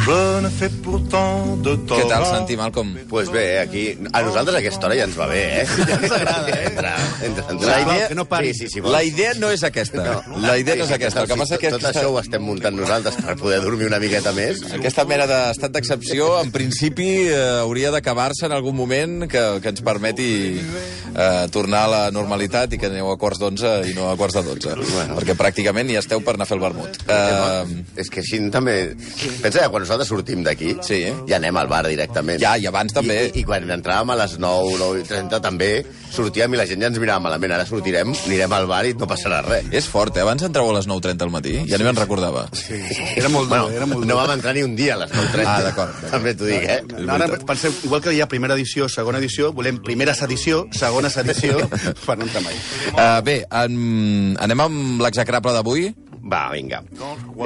Je ne fais pourtant de tort. Què tal, Santi, Malcolm? Pues bé, aquí... A nosaltres aquesta hora ja ens va bé, eh? Ja ens agrada, eh? Entre, entre, entre... La idea- que no. Sí, sí, sí, vols. La idea no és aquesta. La idea no és aquesta. El que passa és que Tot això ho estem muntant nosaltres per poder dormir una miqueta més. aquesta mena d'estat d'excepció, en principi, eh, hauria d'acabar-se en algun moment que, que ens permeti eh, tornar a la normalitat i que aneu a quarts d'onze i no a quarts de dotze. Bueno. Perquè pràcticament ja esteu per anar a fer el vermut. Eh, És que així també... Pensa que quan nosaltres sortim d'aquí, Sí. ja anem al bar directament. Ja, i abans també. I, i, i quan entràvem a les 9, 9 i 30 també sortíem i la gent ja ens mirava malament. Ara sortirem, anirem al bar i no passarà res. és fort, eh? Abans entrau a les 9.30 al matí. Ja ni me'n recordava. Era molt dur, Bueno, era molt dur. no vam entrar ni un dia a les 9.30. Ah, d'acord. També t'ho dic, eh? Ara penseu, igual que hi ha primera edició, segona edició, volem primera sedició, segona sedició, per no entrar mai. Uh, bé, en, anem amb l'execrable d'avui. Va, vinga.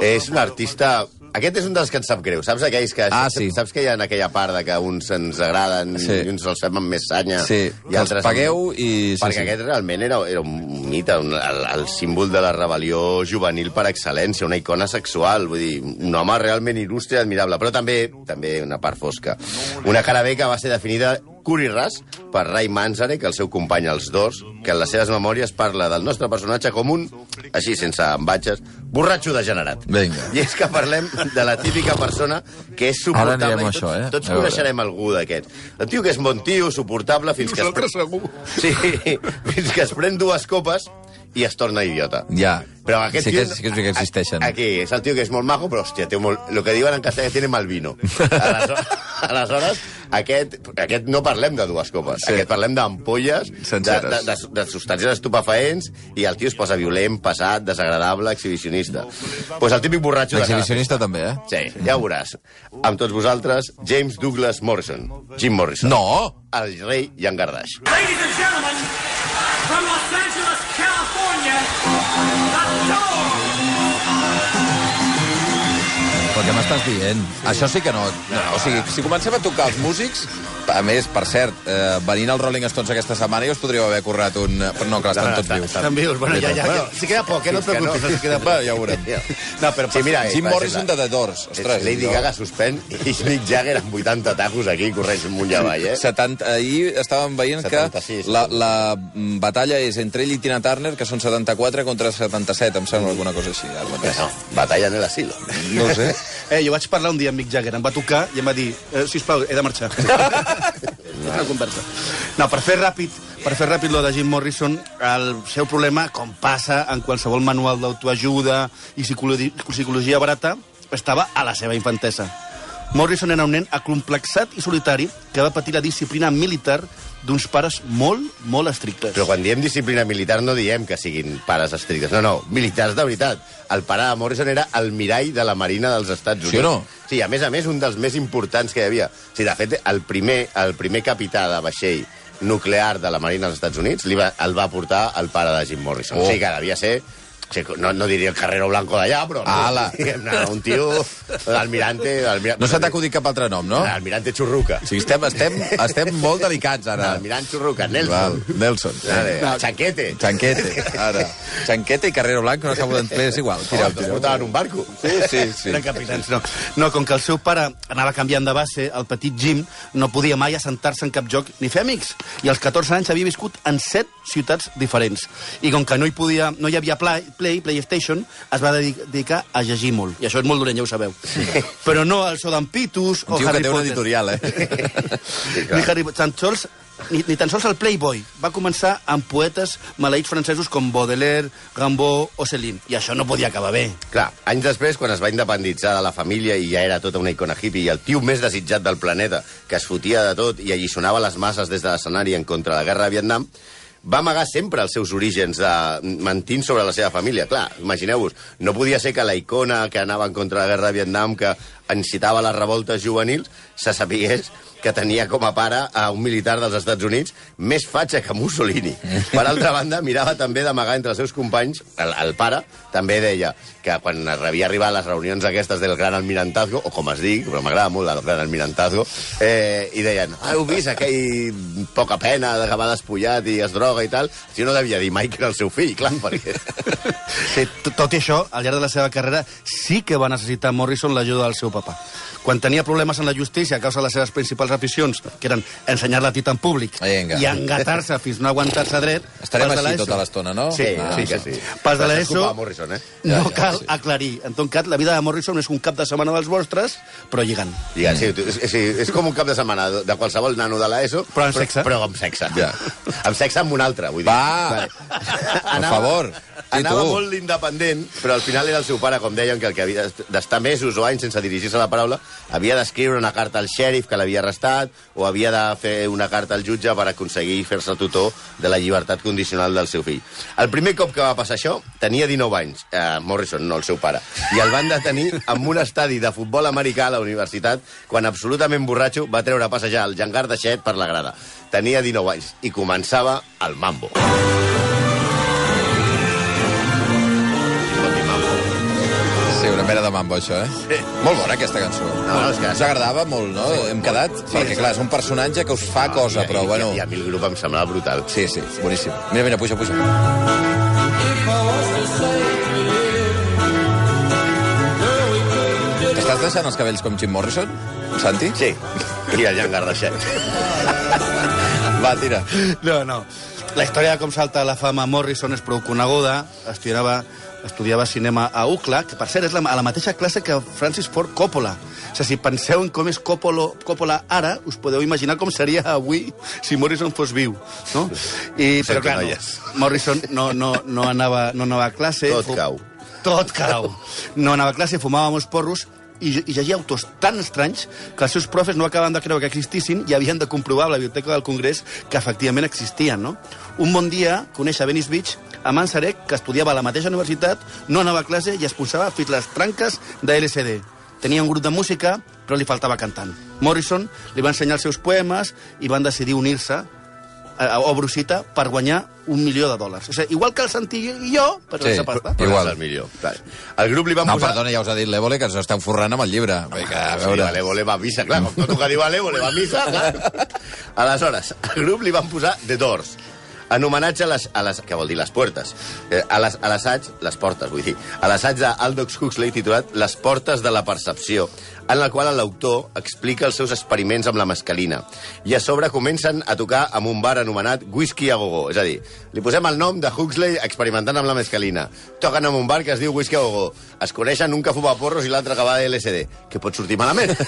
És un artista... Aquest és un dels que ens sap greu. Saps aquells que... Ah, sí. Saps que hi ha en aquella part de que uns ens agraden Sí. i uns els fem amb més sanya Sí, i que els altres... pagueu i... Sí, Perquè sí. aquest realment era, era un mite, un, el, el símbol de la rebel·lió juvenil per excel·lència, una icona sexual, vull dir, un home realment il·lustre i admirable, però també també una part fosca. Una cara B que va ser definida curt i ras per Ray Manzarek, el seu company als dos, que en les seves memòries parla del nostre personatge com un, així sense embatxes, borratxo degenerat. Vinga. I és que parlem de la típica persona que és suportable. Ara a això, eh? Tots coneixerem algú d'aquest. El tio que és bon tio, suportable, fins que... es Nosaltres pre- segur. Sí, fins que es pren dues copes i es torna idiota. Ja. Però aquest sí tio... que, sí que, sí que existeixen. Aquí, és el tio que és molt majo, però, hòstia, té molt... Lo que diuen en castellà, tiene mal vino. Aleshores, aleshores aquest, aquest no parlem de dues copes. Sí. Aquest parlem d'ampolles, de, de, de, de substàncies estupefaents, i el tio es posa violent, passat, desagradable, exhibicionista. Doncs pues el típic borratxo de... L'exhibicionista també, eh? Sí, ja ho veuràs. Amb tots vosaltres, James Douglas Morrison. Jim Morrison. No! El rei Llangardaix. Ladies and gentlemen, què m'estàs dient? Això sí que no... no. O sigui, si comencem a tocar els músics... A més, per cert, eh, venint als Rolling Stones aquesta setmana, jo us podríeu haver currat un... Però no, clar, estan tots vius. Estan vius, bueno, ja, ja, ja. Bueno, Si queda poc, eh? No et preocupis, no, si queda Bueno, poc. ja ho veurem. No, però Sí, mira, Jim Morrison de The Doors. Ostres, Lady jo- Gaga suspèn i Mick Jagger amb 80 tacos aquí corrents amunt i avall, eh? 70, ahir estàvem veient 76, que la, la mm, batalla és entre ell i Tina Turner, que són 74 contra 77, em sembla alguna cosa així. No, batalla en el asilo. No ho sé. Eh, jo vaig parlar un dia amb Mick Jagger, em va tocar i em va dir, eh, sisplau, he de marxar. una conversa. No, per fer ràpid, per fer ràpid lo de Jim Morrison, el seu problema, com passa en qualsevol manual d'autoajuda i psicologia, psicologia barata, estava a la seva infantesa. Morrison era un nen acomplexat i solitari que va patir la disciplina militar d'uns pares molt, molt estrictes. Però quan diem disciplina militar no diem que siguin pares estrictes. No, no, militars de veritat. El pare de Morrison era el mirall de la Marina dels Estats Units. Sí o no? Sí, a més a més, un dels més importants que hi havia. Sí, de fet, el primer, el primer capità de vaixell nuclear de la Marina dels Estats Units li va, el va portar el pare de Jim Morrison. Oh. O sigui que devia ser no, no diria el Carrero Blanco d'allà, però... Ala. diguem-ne, un tio... L'almirante... l'almirante- No se t'ha acudit cap altre nom, no? L'almirante Churruca. Sigui, estem, estem, estem molt delicats, ara. L'almirante Churruca, Nelson. Val, Nelson. Vale. Chanquete. Chanquete, ara. Chanquete i Carrero Blanco no saben bé, és igual. Tireu, Oh, tireu. portaven un barco. Sí, sí, sí. Eren capitans, no. No, com que el seu pare anava canviant de base, el petit Jim no podia mai assentar-se en cap joc ni fer amics. I als 14 anys havia viscut en 7 ciutats diferents. I com que no hi, podia, no hi havia Play, Play PlayStation, es va dedi- dedicar a llegir molt. I això és molt dolent, ja ho sabeu. Però no al so d'en Pitus Un o que Harry té una Potter. editorial, eh? clar. Ni, Harry, tan sols, ni, ni tan sols el Playboy. Va començar amb poetes maleïts francesos com Baudelaire, Rimbaud o Céline. I això no podia acabar bé. Clar, anys després, quan es va independitzar de la família i ja era tota una icona hippie i el tio més desitjat del planeta, que es fotia de tot i allisonava les masses des de l'escenari en contra de la guerra de Vietnam, va amagar sempre els seus orígens de mentint sobre la seva família. Clar, imagineu-vos, no podia ser que la icona que anava en contra de la guerra de Vietnam, que incitava les revoltes juvenils, se sapigués que tenia com a pare a un militar dels Estats Units més fatxa que Mussolini. Per altra banda, mirava també d'amagar entre els seus companys, el, el pare també deia que quan havia arribat a les reunions aquestes del Gran Almirantazgo, o com es dic, però m'agrada molt el Gran Almirantazgo, eh, i deien, ah, heu vist aquell poca pena va despullat i es droga i tal? Si no devia dir mai que era el seu fill, clar, perquè... Sí, tot i això, al llarg de la seva carrera, sí que va necessitar Morrison l'ajuda del seu papa. Quan tenia problemes en la justícia a causa de les seves principals aficions, que eren ensenyar la tita en públic Vinga. i engatar-se fins no aguantar-se dret... Estarem així tota l'estona, no? Sí, Ah, sí, sí. sí. Pas de Però l'ESO, eh? no Ja, cal sí. aclarir. En tot cas, la vida de Morrison és un cap de setmana dels vostres, però lligant. Ja, sí, és, sí, és com un cap de setmana de qualsevol nano de l'ESO, Però amb sexe. Però, amb sexe. Ja. amb sexe amb un altre, vull dir. Va! Per favor, Anava tu? molt independent, però al final era el seu pare, com deien, que el que havia d'estar mesos o anys sense dirigir-se a la paraula, havia d'escriure una carta al xèrif que l'havia arrestat, o havia de fer una carta al jutge per aconseguir fer-se tutor de la llibertat condicional del seu fill. El primer cop que va passar això, tenia 19 anys, eh, Morrison, no el seu pare, i el van detenir en un estadi de futbol americà a la universitat, quan absolutament borratxo va treure a passejar el jangar de Xet per la grada. Tenia 19 anys i començava el mambo. Sí, mena de mambo, això, eh? Sí. Molt bona, aquesta cançó. No, no, és que- Us agradava molt, no? Hem quedat? Perquè, clar, és un personatge que us fa cosa, I- però, i, bueno... I a mi el grup em semblava brutal. Sí, sí, boníssim. Mira, mira, puja, puja. T'estàs deixant els cabells com Jim Morrison, Santi? Sí, i el jangar de Xet. Va, tira. No, no. La història de com salta la fama Morrison és prou coneguda. Estudiava, estudiava cinema a UCLA, que per cert és la, a la mateixa classe que Francis Ford Coppola. O sigui, si penseu en com és Coppola, Coppola ara, us podeu imaginar com seria avui si Morrison fos viu. No? I, però clar, no. Morrison no, no, no, anava, no anava a classe. Tot cau. Tot cau. No anava a classe, fumava molts porros i, i llegia autors tan estranys que els seus profes no acaben de creure que existissin i havien de comprovar a la Biblioteca del Congrés que efectivament existien, no? Un bon dia coneix a Venice Beach a Mansarek, que estudiava a la mateixa universitat, no anava a classe i es posava fins les tranques de LSD. Tenia un grup de música, però li faltava cantant. Morrison li va ensenyar els seus poemes i van decidir unir-se a, a Brusita per guanyar un milió de dòlars. O sigui, igual que el Santi i jo, però Sí, sense pasta. Però Igual. és el millor. Clar. El grup li van No, posar... perdona, ja us ha dit l'Evole que ens esteu forrant amb el llibre. Vinga, a Ah, Sí, veure... l'Evole va a missa, clar, com tot el que diu a l'Evole va a missa, clar. Aleshores, al grup li van posar The Doors, en homenatge a les, a les... què vol dir, les puertes? Eh, a les- a l'assaig, les portes, vull dir, a l'assaig d'Aldous Huxley titulat Les portes de la percepció, en la qual l'autor explica els seus experiments amb la mescalina. I a sobre comencen a tocar amb un bar anomenat Whisky a Gogo. És a dir, li posem el nom de Huxley experimentant amb la mescalina. Toquen amb un bar que es diu Whisky a Gogo. Es coneixen un que fuma porros i l'altre que va de LSD. Que pot sortir malament.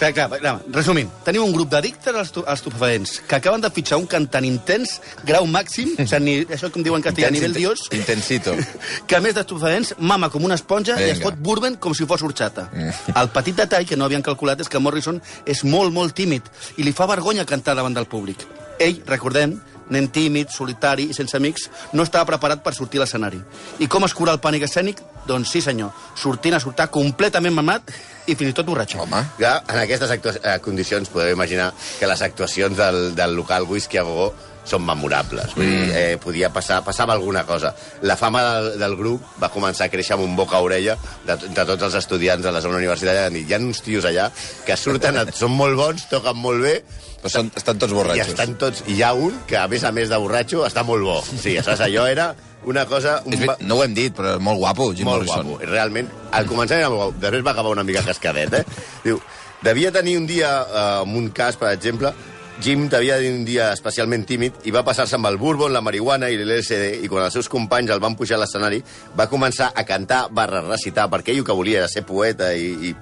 Clar, clar, clar, resumint, tenim un grup d'addictes als, tu- als estupefaents que acaben de fitxar un cantant intens, grau màxim, o sigui, ni, això com diuen en castellà, nivell dios, Intensito. que a més d'estupefaents mama com una esponja i es fot bourbon com si fos horxata. El petit detall que no havien calculat és que Morrison és molt, molt tímid i li fa vergonya cantar davant del públic. Ell, recordem, nen tímid, solitari i sense amics, no estava preparat per sortir a l'escenari. I com es cura el pànic escènic? Doncs sí, senyor, sortint a sortar completament mamat i fins i tot borratxo. Home, Ja, en aquestes eh, condicions podeu imaginar que les actuacions del, del local Whisky a Gogó són memorables. Vull dir, eh, podia passar, passava alguna cosa. La fama del, del grup va començar a créixer amb un boca a orella de, de tots els estudiants de la zona universitària. Dir, hi ha uns tios allà que surten, són molt bons, toquen molt bé, però són, estan tots i borratxos. estan tots... I hi ha un que, a més a més de borratxo, està molt bo. Sí, saps? Allò era una cosa... Un ver- no ho hem dit, però molt guapo, Jim molt Morrison. guapo. Realment, al començament era molt guapo. Després va acabar una mica cascadet, eh? Diu, devia tenir un dia, eh, amb un cas, per exemple, Jim tenir un dia especialment tímid i va passar-se amb el bourbon, la marihuana i l'LSD i quan els seus companys el van pujar a l'escenari va començar a cantar barra recitar perquè ell el que volia era ser poeta i, i,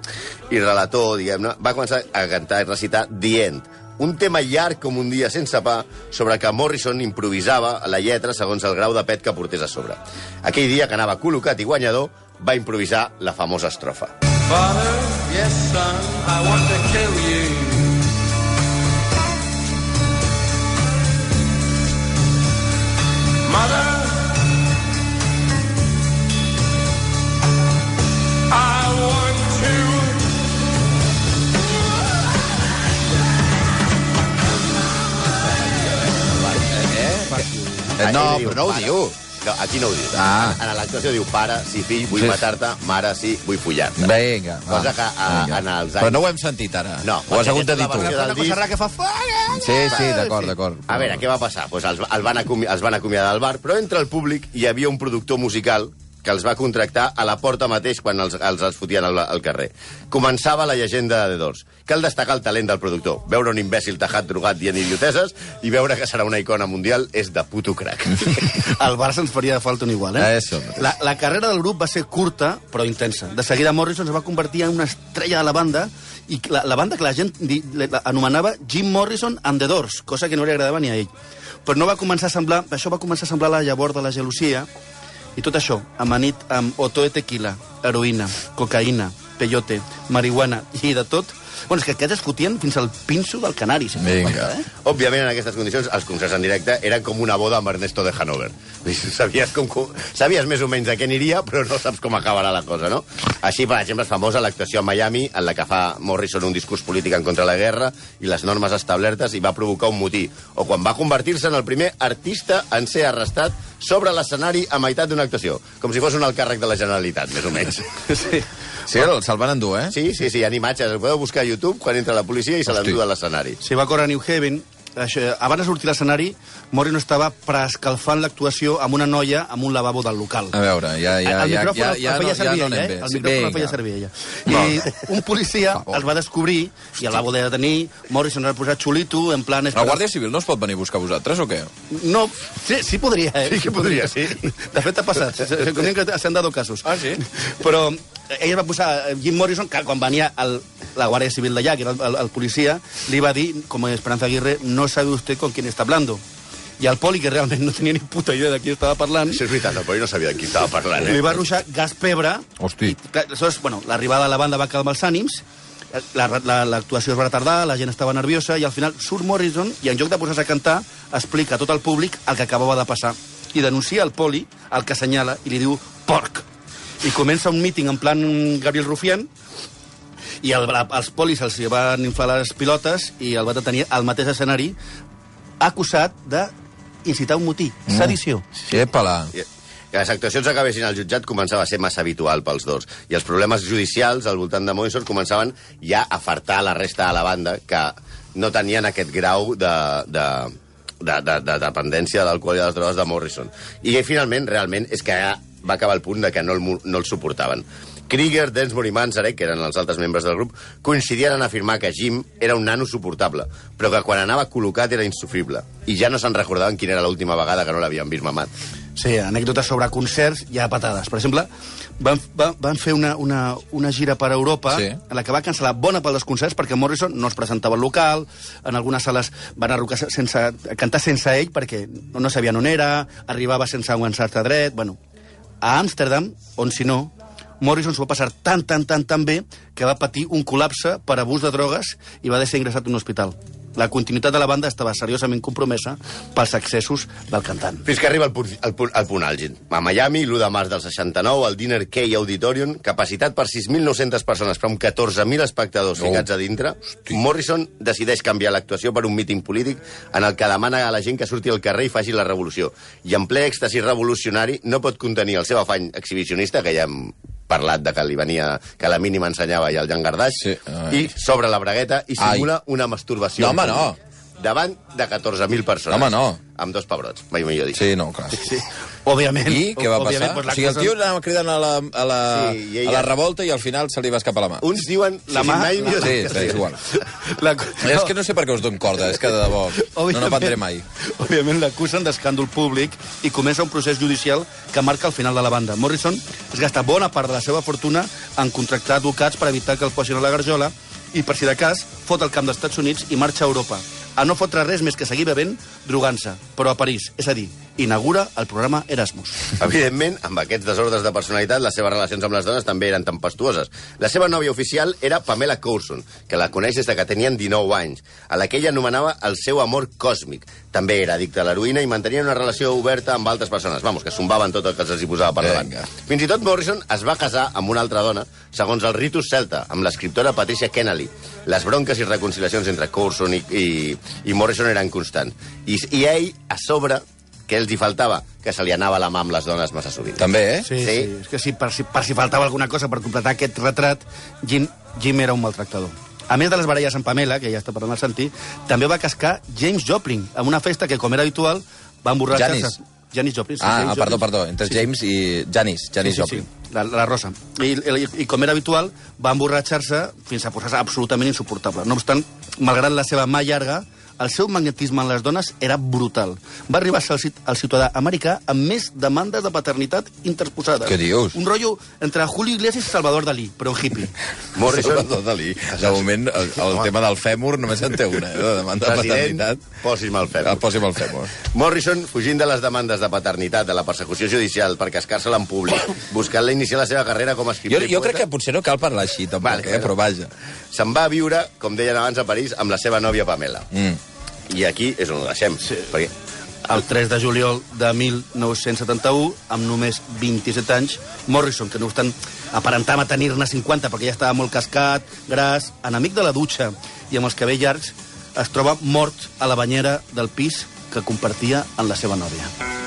i relator, diguem-ne. Va començar a cantar i recitar The End, un tema llarg com un dia sense pa sobre que Morrison improvisava la lletra segons el grau de pet que portés a sobre. Aquell dia que anava col·locat i guanyador, va improvisar la famosa estrofa. Father, yes, son, I want to kill you. mother. I want to. Eh? No, però no ho diu. No, aquí no ho diu. Ah. En l'actuació diu, pare, sí, fill, vull Sí. matar-te, mare, sí, vull follar-te. Vinga, va. Cosa que a- Vinga. en els Però anys- no ho hem sentit ara. No, ho has hagut de dir tu. Una cosa que fa... Sí, sí, d'acord, d'acord. A veure, què va passar? Pues els, el van acomi els van acomiadar del bar, però entre el públic hi havia un productor musical que els va contractar a la porta mateix quan els, els, els fotien al, al carrer. Començava la llegenda de The Doors. Cal destacar el talent del productor. Veure un imbècil tajat, drogat, dient idioteses i veure que serà una icona mundial és de puto crack. Al Barça ens faria falta un igual, eh? Eso mateix. La, la carrera del grup va ser curta, però intensa. De seguida Morrison es va convertir en una estrella de la banda i la, la banda que la gent di, la, anomenava Jim Morrison and the Doors, cosa que no li agradava ni a ell. Però no va començar a semblar, això va començar a semblar la llavor de la gelosia, i tot això, amanit amb otoe tequila, heroïna, cocaïna, peyote, marihuana i de tot. Bueno, és que aquests es fotien fins al pinso del canari. Si Vinga. Eh? Òbviament, en aquestes condicions, els concerts en directe eren com una boda amb Ernesto de Hanover. Sabies, com, com, sabies més o menys de què aniria, però no saps com acabarà la cosa, no? Així, per exemple, és famosa l'actuació a Miami, en la que fa Morrison un discurs polític en contra de la guerra i les normes establertes i va provocar un motí. O quan va convertir-se en el primer artista en ser arrestat sobre l'escenari a meitat d'una actuació. Com si fos un alt càrrec de la Generalitat, més o menys. Sí. Sí, el- se'l van endur, eh? Sí, sí, sí, hi ha imatges. El podeu buscar a YouTube quan entra la policia i se l'endú a l'escenari. Si va córrer a New Haven, això, abans de sortir a l'escenari, Morrison estava preescalfant l'actuació amb una noia amb un lavabo del local. A veure, ja, ja, el ja, micròfon ja, el, ja, el feia no, ja servir no ella, eh? El micròfon el vinga. feia servir ella. I un policia els va descobrir i el va voler detenir. Morrison el va posar xulito, en plan... La Guàrdia Civil no us pot venir a buscar vosaltres, o què? No, sí, sí podria, eh? Sí que podria, sí. De fet, ha passat. Se- se- s'han dado casos. Ah, sí? Però ella va posar... Jim Morrison, que quan venia el, la Guàrdia Civil d'allà, que era el, el, el policia, li va dir, com Esperanza Aguirre, no sabe usted con quién está hablando. I el poli, que realment no tenia ni puta idea de qui estava parlant, Això és veritat, el Poi no sabia de qui estava parlant, eh? li va ruixar gas pebre. Hosti. I, clar, aleshores, bueno, l'arribada de la banda va calmar els ànims, l'actuació la, l'actuació es va retardar, la gent estava nerviosa, i al final surt Morrison i en lloc de posar-se a cantar, explica a tot el públic el que acabava de passar. I denuncia el poli, el que assenyala, i li diu porc. I comença un míting en plan Gabriel Rufián, i el, els polis els van inflar les pilotes i el va detenir al mateix escenari acusat de incitar un motí, sedició. Épala. I- Que les actuacions acabessin al jutjat començava a ser massa habitual pels dos. I els problemes judicials al voltant de Morrison començaven ja a fartar la resta de la banda que no tenien aquest grau de, de, de, de, de dependència de l'alcohol i de les drogues de Morrison. I finalment, realment, és que va acabar el punt de que no el, no el suportaven. Krieger, Densmore i Manzarek, que eren els altres membres del grup, coincidien en afirmar que Jim era un nano suportable, però que quan anava col·locat era insufrible. I ja no se'n recordaven quina era l'última vegada que no l'havien vist mamat. Sí, anècdotes sobre concerts i a patades. Per exemple, van, van, van fer una, una, una gira per Europa Sí. en la que va cancel·lar bona part dels concerts perquè Morrison no es presentava al local, en algunes sales van arrucar sense, cantar sense ell perquè no, no sabien on era, arribava sense aguançar-se dret... Bueno, a Amsterdam, on si no, Morrison s'ho va passar tan, tan, tan, tan bé que va patir un col·lapse per abús de drogues i va ser ingressat a un hospital. La continuïtat de la banda estava seriosament compromesa pels excessos del cantant. Fins que arriba el punt, el punt, el punt àlgid. A Miami, l'1 de març del 69, al Dinner Key Auditorium, capacitat per 6.900 persones, però amb 14.000 espectadors Oh. ficats a dintre, Morrison decideix canviar l'actuació per un míting polític en el que demana a la gent que surti al carrer i faci la revolució. I en ple èxtasi revolucionari no pot contenir el seu afany exhibicionista, que ja hem parlat de que li venia, que la mínima ensenyava ja el llangardaix, Sí, ai. i s'obre la bragueta i Ai. simula una masturbació. No, home, no. Davant de 14.000 persones. Home, no. Amb dos pebrots, mai millor dit. Sí, no, clar. Sí. Òbviament. I què va òbviament, passar? doncs, o sigui, el tio anava cridant a la, a la, Sí, i ella- a la revolta i al final se li va escapar la mà. Uns diuen... La mà- mai millor Sí, dit. sí, és igual. La... És que no sé per què us dono corda, és que de debò no n'aprendré mai. Òbviament l'acusen d'escàndol públic i comença un procés judicial que marca el final de la banda. Morrison es gasta bona part de la seva fortuna en contractar advocats per evitar que el posin a la garjola i, per si de cas, fot el camp dels Estats Units i marxa a Europa. A no fotre res més que seguir bevent, drogant-se, però a París. És a dir, inaugura el programa Erasmus. Evidentment, amb aquests desordres de personalitat, les seves relacions amb les dones també eren tempestuoses. La seva nòvia oficial era Pamela Coulson, que la coneix des de que tenien 19 anys, a la que ella anomenava el seu amor còsmic. També era addicte a l'heroïna i mantenia una relació oberta amb altres persones. Vamos, que zumbaven tot el que se'ls hi posava per davant. Fins i tot Morrison es va casar amb una altra dona, segons el ritus celta, amb l'escriptora Patricia Kennelly. Les bronques i reconciliacions entre Coulson i, i, i Morrison eren constants. I, I ell, a sobre, què els hi faltava? Que se li anava la mà amb les dones massa sovint. També, eh? Sí, sí. Sí. sí. És que si, per, si, per si faltava alguna cosa per completar aquest retrat, Jim, Jim era un maltractador. A més de les baralles amb Pamela, que ja està parlant el Santi, també va cascar James Joplin, en una festa que, com era habitual, va emborratxar-se... Janis. Janis Joplin. Sí, Ah, Janis ah, perdó, Joplin. perdó. Entre James i Janis, Janis sí, sí, Joplin. Sí, la, la Rosa. I, i, I com era habitual, va emborratxar-se fins a posar-se absolutament insuportable. No obstant, malgrat la seva mà llarga, el seu magnetisme en les dones era brutal. Va arribar a ser el, ciutadà americà amb més demandes de paternitat interposades. Què dius? Un rotllo entre Julio Iglesias i Salvador Dalí, però en hippie. Morrison, Salvador Dalí. De moment, el, el tema del fèmur només en té una, eh? De demanda de paternitat. posi'm el Ah, fem. Posi'm el fèmur. Morrison, fugint de les demandes de paternitat, de la persecució judicial per cascar-se-la en públic, buscant-la iniciar la seva carrera com a Jo, escriptor i jo crec que potser no cal parlar així, tampoc, Vale, eh? però vaja. Se'n va a viure, com deien abans, a París, amb la seva nòvia Pamela. Mm. I aquí és on ho deixem. Sí. Perquè El 3 de juliol de 1971, amb només 27 anys, Morrison, que no obstant aparentava tenir-ne 50 perquè ja estava molt cascat, gras, enemic de la dutxa i amb els cabells llargs, es troba mort a la banyera del pis que compartia amb la seva nòvia.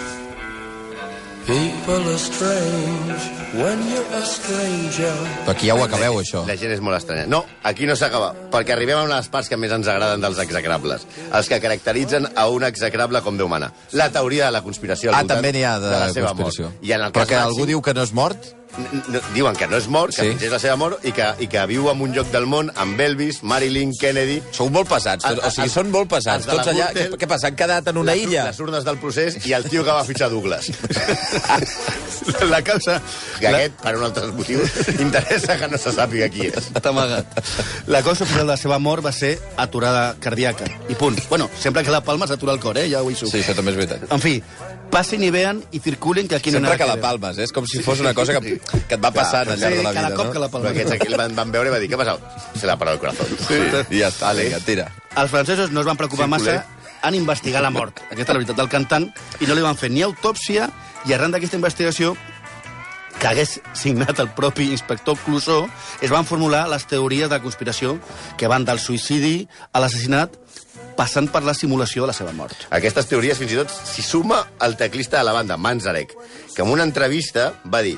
People are strange when you're a stranger. Però aquí ja ho acabeu, això. La gent és molt estranya. No, aquí no s'acaba, perquè arribem a una de les parts que més ens agraden dels execrables. Els que caracteritzen a un execrable com Déu mana. La teoria de la conspiració al Ah, també n'hi ha de, la seva conspiració. mort. I en el Però que màxim, algú diu que no és mort? N- n- diuen que no és mort, que Sí. la seva mort, i que, i que viu en un lloc del món amb Elvis, Marilyn, Kennedy... Sou molt pesats. Tots, El- o sigui, el- són molt pesats. la Tots allà... Gürtel, Què, què passa? Han quedat en una les, illa? Les urnes del procés i el tio que va fitxar Douglas. La causa... que aquest, per un altre motiu, interessa que no se sàpiga qui és. Està amagat. La causa oficial de la seva mort va ser aturada cardíaca. I punt. Bueno, sempre que la palma s'atura el cor, eh? Ja ho he Sí, això també és veritat. En fi, passin i vean i circulen que aquí no Sempre que la palmes, eh? és com si fos una cosa que, que et va passant al llarg Sí, de la cada vida, cop no? que la Però palma. aquests aquí el van, van veure i va dir, què ha passat? Se l'ha parat el corazón. Sí, i ja està, vinga, tira. Els francesos no es van preocupar Circuler. massa en investigar la mort. Aquesta és la veritat del cantant. I no li van fer ni autòpsia i arran d'aquesta investigació que hagués signat el propi inspector Clouseau, es van formular les teories de conspiració que van del suïcidi a l'assassinat passant per la simulació de la seva mort. Aquestes teories fins i tot s'hi suma el teclista de la banda, Manzarek, que en una entrevista va dir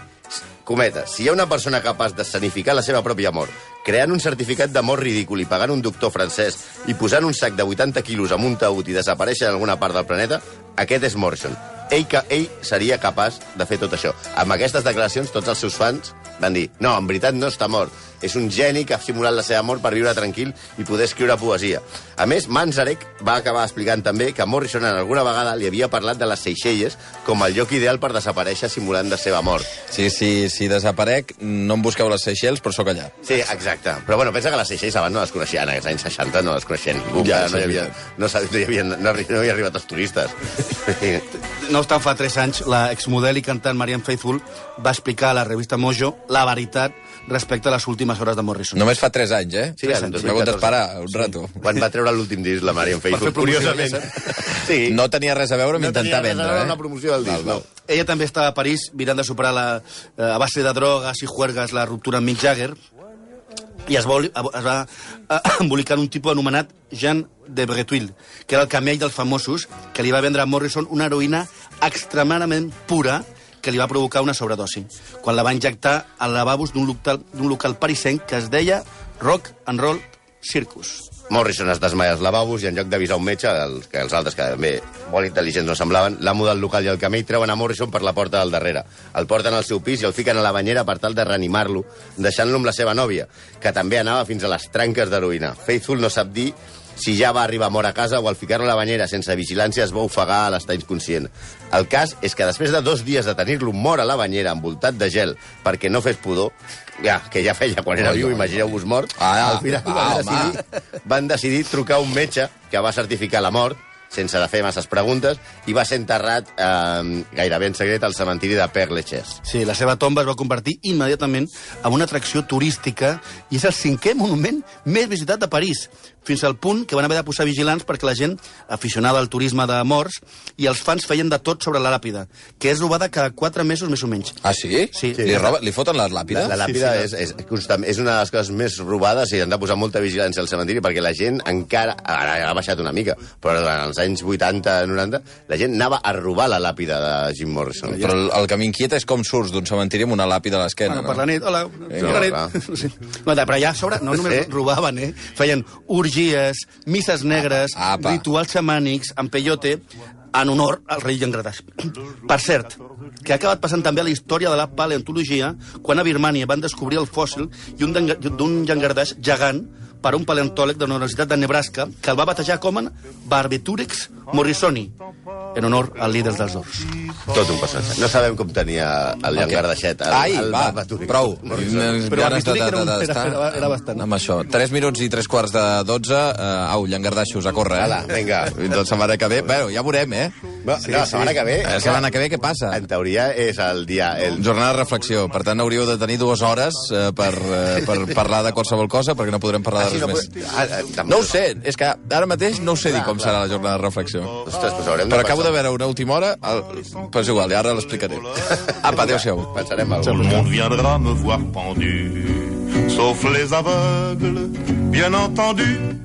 cometa, si hi ha una persona capaç d'escenificar la seva pròpia mort, creant un certificat de mort ridícul i pagant un doctor francès i posant un sac de 80 quilos amb un taüt i desaparèixer en alguna part del planeta, aquest és Morrison. Ell, que, ell seria capaç de fer tot això. Amb aquestes declaracions, tots els seus fans van dir no, en veritat no està mort. És un geni que ha simulat la seva mort per viure tranquil i poder escriure poesia. A més, Manzarek va acabar explicant també que Morrison en alguna vegada li havia parlat de les Seychelles com el lloc ideal per desaparèixer simulant la seva mort. Sí, sí, si desaparec, no em busqueu les Seychelles, però sóc allà. Sí, exacte. Però bueno, pensa que les Seychelles abans no les coneixien, en els anys 60 no les coneixien ningú, Ja, no, hi havia, no, no, hi havia, no, no hi havia arribat els turistes. No obstant, fa 3 anys, la exmodel i cantant Marianne Faithfull va explicar a la revista Mojo la veritat respecte a les últimes hores de Morrison. Només fa 3 anys, eh? Sí, en hagut 2014. d'esperar un rato. Quan va treure l'últim disc, la Marian fer Facebook, curiosament. Sí, No tenia res a veure amb no tenia intentar res a vendre, eh? amb la promoció del disc, Val, val. no. Ella també estava a París mirant de superar la, eh, a base de drogues i juergues la ruptura amb Mick Jagger i es, vol, es va eh, embolicar en un tipus anomenat Jean de Bretuil, que era el camell dels famosos, que li va vendre a Morrison una heroïna extremadament pura que li va provocar una sobredosi, quan la va injectar al lavabos d'un local, local parisenc que es deia Rock and Roll Circus. Morrison es desmaia als lavabos i en lloc d'avisar un metge, els, que els altres, que també molt intel·ligents no semblaven, l'amo del local i el camell treuen a Morrison per la porta del darrere. El porten al seu pis i el fiquen a la banyera per tal de reanimar-lo, deixant-lo amb la seva nòvia, que també anava fins a les tranques d'heroïna. Faithful no sap dir si ja va arribar mort a casa o al ficar-lo a la banyera sense vigilància es va ofegar a l'estar inconscient. El cas és que després de dos dies de tenir-lo mort a la banyera envoltat de gel perquè no fes pudor, ja, que ja feia quan era viu, imagineu-vos mort, Ah, al final va, van, decidir, van decidir trucar un metge que va certificar la mort sense de fer masses preguntes, i va ser enterrat eh, gairebé en secret al cementiri de Père Lachaise. Sí, la seva tomba es va convertir immediatament en una atracció turística i és el cinquè monument més visitat de París. Fins al punt que van haver de posar vigilants perquè la gent aficionada al turisme de morts i els fans feien de tot sobre la làpida, que és robada cada quatre mesos més o menys. Ah, sí? Sí. Li, roba, li foten la làpida? La, la làpida és, és, constant, és una de les coses més robades i han de posar molta vigilància al cementiri perquè la gent encara... Ara ha baixat una mica, però durant els anys 80-90 la gent anava a robar la làpida de Jim Morrison. Però el, el que m'inquieta és com surts d'un cementiri amb una làpida a l'esquena, Bueno, per la no? nit, hola, Vinga, bona va. nit. Sí. No, però allà a sobre no només Sí. robaven, eh? Feien orgies, misses negres, Apa. rituals xamànics, amb peyote, en honor al rei Llangradaix. Per cert, que ha acabat passant també a la història de la paleontologia quan a Birmània van descobrir el fòssil i un d'en- d'un llangardaix gegant per un paleontòleg de la Universitat de Nebraska que el va batejar com en Barbitúrex morrisoni, en honor al líder dels Dors. Tot un personatge. No sabem com tenia el llangardaixet. El, Ai, el va, Barbatúric prou. Morrison. Unes Però ganes de- un- de- de- era- era- era bastant. Amb això. 3 minuts i 3 quarts de 12. Uh, au, llangardaixos, a córrer, eh? Ala, vinga. Fins la setmana que ve. Bueno, ja veurem, eh? No, no, la setmana que ve... La setmana que ve què passa? En teoria és el dia... El... Jornada de reflexió. Per tant, hauríeu de tenir dues hores eh, per, eh, per parlar de qualsevol cosa, perquè no podrem parlar Ah, de sí, res no, més. ah, ah, també- No ho sé, és que ara mateix no ho sé dir com clar. serà la jornada de reflexió. Ostres, doncs haurem de Però acabo de veure una última hora, el... però és igual, ara l'explicaré. Apa, adéu-siau. Pensarem alguna monde viendra me voir pendu, sauf les aveugles, bien entendu.